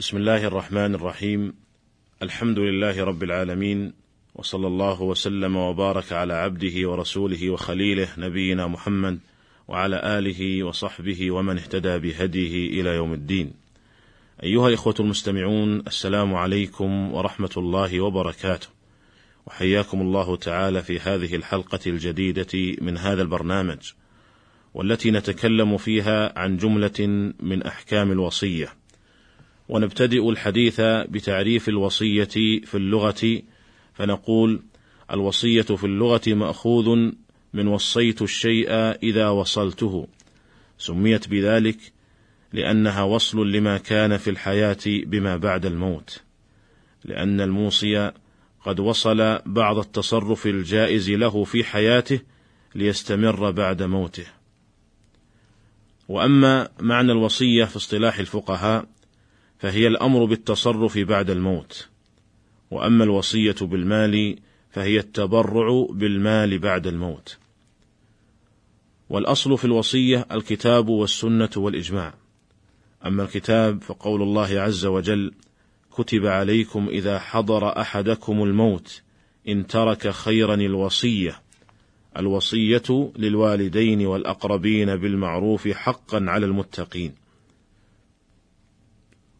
بسم الله الرحمن الرحيم الحمد لله رب العالمين وصلى الله وسلم وبارك على عبده ورسوله وخليله نبينا محمد وعلى آله وصحبه ومن اهتدى بهديه إلى يوم الدين. أيها الإخوة المستمعون السلام عليكم ورحمة الله وبركاته. وحياكم الله تعالى في هذه الحلقة الجديدة من هذا البرنامج والتي نتكلم فيها عن جملة من أحكام الوصية. ونبتدئ الحديث بتعريف الوصية في اللغة فنقول الوصية في اللغة مأخوذ من وصيت الشيء إذا وصلته. سميت بذلك لأنها وصل لما كان في الحياة بما بعد الموت. لأن الموصي قد وصل بعض التصرف الجائز له في حياته ليستمر بعد موته. وأما معنى الوصية في اصطلاح الفقهاء فهي الأمر بالتصرف بعد الموت. وأما الوصية بالمال فهي التبرع بالمال بعد الموت. والأصل في الوصية الكتاب والسنة والإجماع. أما الكتاب فقول الله عز وجل كتب عليكم إذا حضر أحدكم الموت إن ترك خيرا الوصية. الوصية للوالدين والأقربين بالمعروف حقا على المتقين.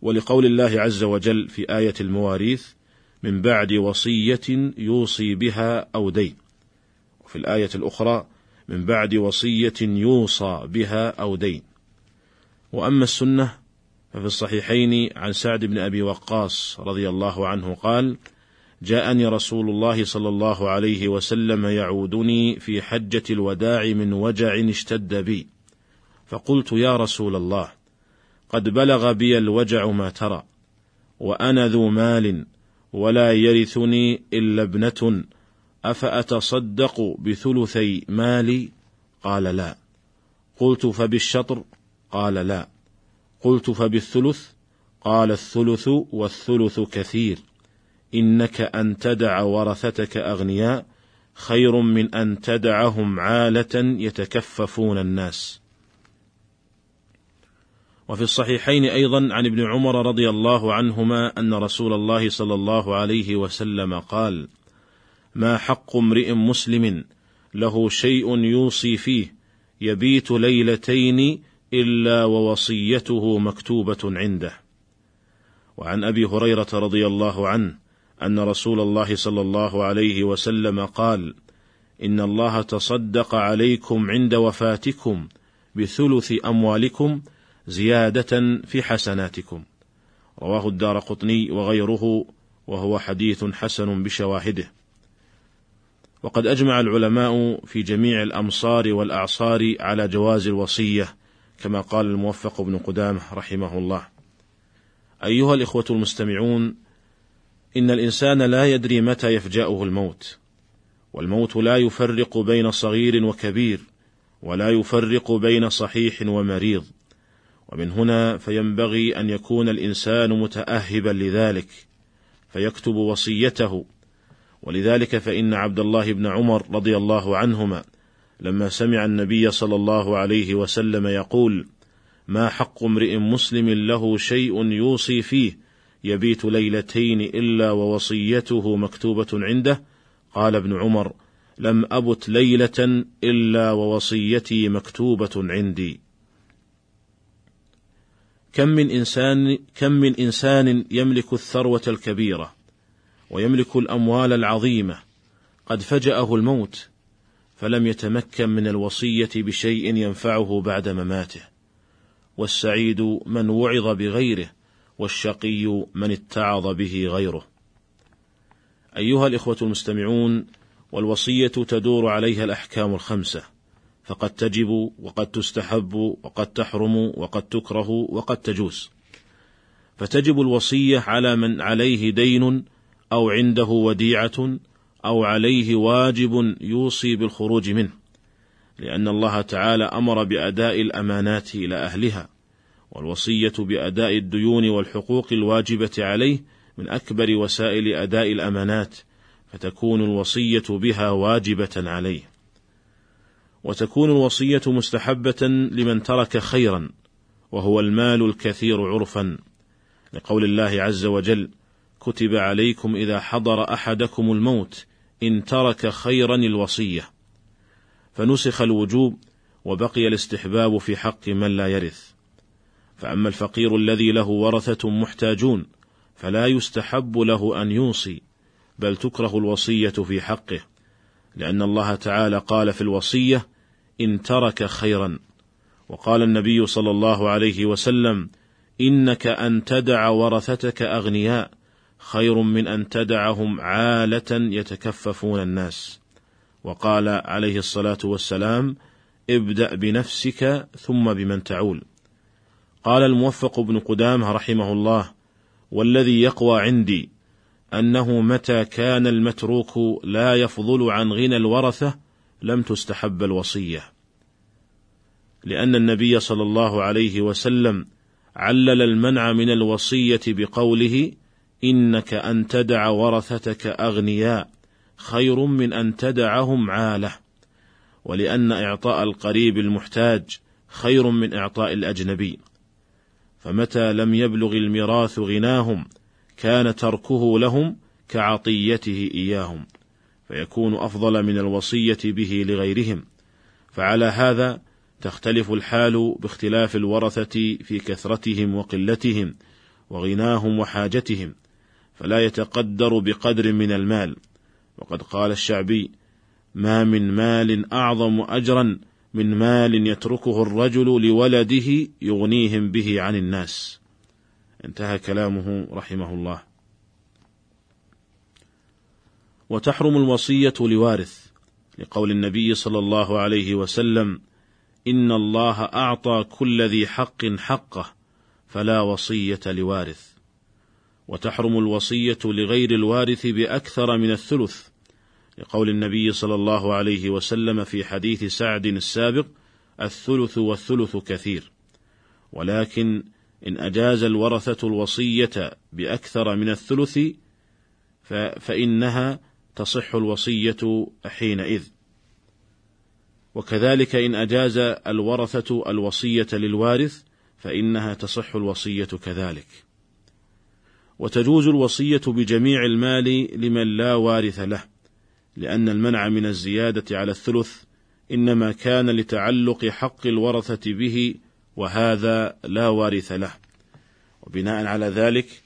ولقول الله عز وجل في آية المواريث من بعد وصية يوصي بها أو دين. وفي الآية الأخرى من بعد وصية يوصى بها أو دين. وأما السنة ففي الصحيحين عن سعد بن أبي وقاص رضي الله عنه قال جاءني رسول الله صلى الله عليه وسلم يعودني في حجة الوداع من وجع اشتد بي فقلت يا رسول الله قد بلغ بي الوجع ما ترى وأنا ذو مال ولا يرثني إلا ابنة أفأتصدق بثلثي مالي؟ قال لا. قلت فبالشطر؟ قال لا. قلت فبالثلث؟ قال الثلث والثلث كثير. إنك أن تدع ورثتك أغنياء خير من أن تدعهم عالة يتكففون الناس. وفي الصحيحين أيضا عن ابن عمر رضي الله عنهما أن رسول الله صلى الله عليه وسلم قال ما حق امرئ مسلم له شيء يوصي فيه يبيت ليلتين إلا ووصيته مكتوبة عنده. وعن أبي هريرة رضي الله عنه أن رسول الله صلى الله عليه وسلم قال إن الله تصدق عليكم عند وفاتكم بثلث أموالكم زيادة في حسناتكم. رواه الدار قطني وغيره وهو حديث حسن بشواهده. وقد أجمع العلماء في جميع الأمصار والأعصار على جواز الوصية كما قال الموفق بن قدامة رحمه الله. أيها الإخوة المستمعون إن الإنسان لا يدري متى يفجأه الموت والموت لا يفرق بين صغير وكبير ولا يفرق بين صحيح ومريض. ومن هنا فينبغي أن يكون الإنسان متاهبا لذلك فيكتب وصيته. ولذلك فإن عبد الله بن عمر رضي الله عنهما لما سمع النبي صلى الله عليه وسلم يقول ما حق امرئ مسلم له شيء يوصي فيه يبيت ليلتين إلا ووصيته مكتوبة عنده؟ قال ابن عمر لم أبت ليلة إلا ووصيتي مكتوبة عندي. كم من إنسان كم من إنسان يملك الثروة الكبيرة ويملك الأموال العظيمة قد فجأه الموت فلم يتمكن من الوصية بشيء ينفعه بعد مماته والسعيد من وعظ بغيره والشقي من اتعظ به غيره. أيها الإخوة المستمعون والوصية تدور عليها الأحكام الخمسة. فقد تجب وقد تستحب وقد تحرم وقد تكره وقد تجوز. فتجب الوصية على من عليه دين أو عنده وديعة أو عليه واجب يوصي بالخروج منه لأن الله تعالى أمر بأداء الأمانات إلى أهلها والوصية بأداء الديون والحقوق الواجبة عليه من أكبر وسائل أداء الأمانات فتكون الوصية بها واجبة عليه. وتكون الوصية مستحبة لمن ترك خيرا وهو المال الكثير عرفا. لقول الله عز وجل كتب عليكم إذا حضر أحدكم الموت إن ترك خيرا الوصية فنسخ الوجوب وبقي الاستحباب في حق من لا يرث. فأما الفقير الذي له ورثة محتاجون فلا يستحب له أن يوصي بل تكره الوصية في حقه. لأن الله تعالى قال في الوصية إن ترك خيرا. وقال النبي صلى الله عليه وسلم إنك أن تدع ورثتك أغنياء خير من أن تدعهم عالة يتكففون الناس. وقال عليه الصلاة والسلام ابدأ بنفسك ثم بمن تعول. قال الموفق بن قدامة رحمه الله والذي يقوى عندي أنه متى كان المتروك لا يفضل عن غنى الورثة لم تستحب الوصية. لأن النبي صلى الله عليه وسلم علل المنع من الوصية بقوله إنك أن تدع ورثتك أغنياء خير من أن تدعهم عالة ولأن إعطاء القريب المحتاج خير من إعطاء الأجنبي. فمتى لم يبلغ الميراث غناهم كان تركه لهم كعطيته إياهم فيكون أفضل من الوصية به لغيرهم. فعلى هذا تختلف الحال باختلاف الورثة في كثرتهم وقلتهم وغناهم وحاجتهم فلا يتقدر بقدر من المال. وقد قال الشعبي ما من مال أعظم اجرا من مال يتركه الرجل لولده يغنيهم به عن الناس. انتهى كلامه رحمه الله. وتحرم الوصية لوارث لقول النبي صلى الله عليه وسلم إن الله أعطى كل ذي حق حقه فلا وصية لوارث. وتحرم الوصية لغير الوارث بأكثر من الثلث لقول النبي صلى الله عليه وسلم في حديث سعد السابق الثلث والثلث كثير. ولكن إن أجاز الورثة الوصية بأكثر من الثلث فإنها تصح الوصية حينئذ. وكذلك إن أجاز الورثة الوصية للوارث فإنها تصح الوصية كذلك. وتجوز الوصية بجميع المال لمن لا وارث له لأن المنع من الزيادة على الثلث إنما كان لتعلق حق الورثة به وهذا لا وارث له. وبناء على ذلك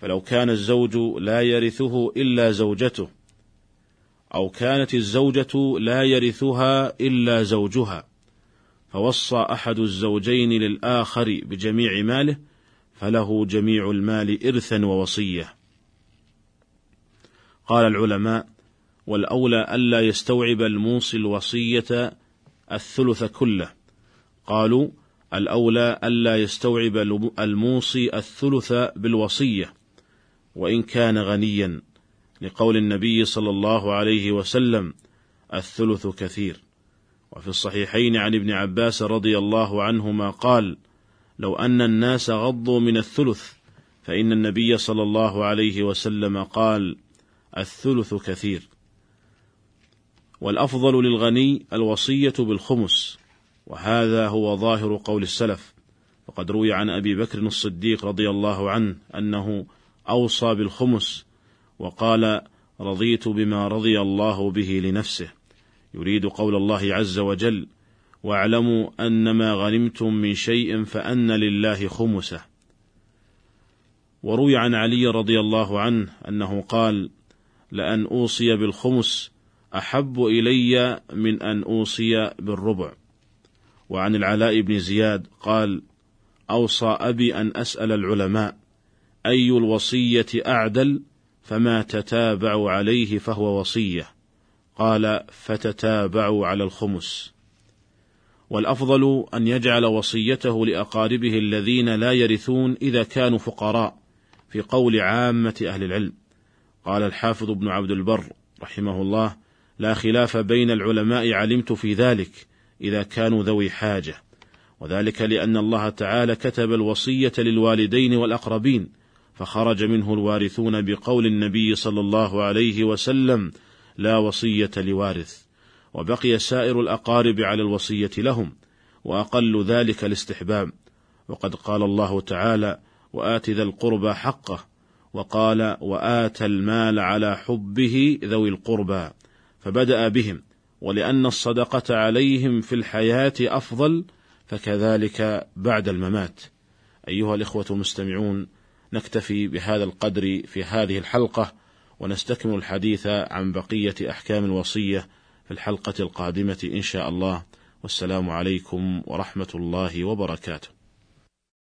فلو كان الزوج لا يرثه إلا زوجته أو كانت الزوجة لا يرثها إلا زوجها فوصى أحد الزوجين للآخر بجميع ماله فله جميع المال إرثا ووصية. قال العلماء والأولى ألا يستوعب الموصي الوصية الثلث كله. قالوا الأولى ألا يستوعب الموصي الثلث بالوصية وإن كان غنيا. لقول النبي صلى الله عليه وسلم الثلث كثير. وفي الصحيحين عن ابن عباس رضي الله عنهما قال لو أن الناس غضوا من الثلث فإن النبي صلى الله عليه وسلم قال الثلث كثير. والأفضل للغني الوصية بالخمس. وهذا هو ظاهر قول السلف. وقد روي عن أبي بكر الصديق رضي الله عنه أنه أوصى بالخمس وقال رضيت بما رضي الله به لنفسه يريد قول الله عز وجل واعلموا أن ما غنمتم من شيء فأن لله خمسه وروي عن علي رضي الله عنه أنه قال لأن أوصي بالخمس أحب إلي من أن أوصي بالربع وعن العلاء بن زياد قال أوصى أبي أن أسأل العلماء أي الوصية أعدل؟ فما تتابعوا عليه فهو وصية. قال فتتابعوا على الخمس. والأفضل أن يجعل وصيته لأقاربه الذين لا يرثون إذا كانوا فقراء في قول عامة أهل العلم. قال الحافظ ابن عبد البر رحمه الله لا خلاف بين العلماء علمت في ذلك إذا كانوا ذوي حاجة. وذلك لأن الله تعالى كتب الوصية للوالدين والأقربين فخرج منه الوارثون بقول النبي صلى الله عليه وسلم لا وصية لوارث. وبقي سائر الأقارب على الوصية لهم وأقل ذلك الاستحباب. وقد قال الله تعالى وآت ذا القربى حقه. وقال وآتى المال على حبه ذوي القربى. فبدأ بهم. ولأن الصدقة عليهم في الحياة أفضل فكذلك بعد الممات. أيها الإخوة المستمعون نكتفي بهذا القدر في هذه الحلقة ونستكمل الحديث عن بقية أحكام الوصية في الحلقة القادمة إن شاء الله والسلام عليكم ورحمة الله وبركاته.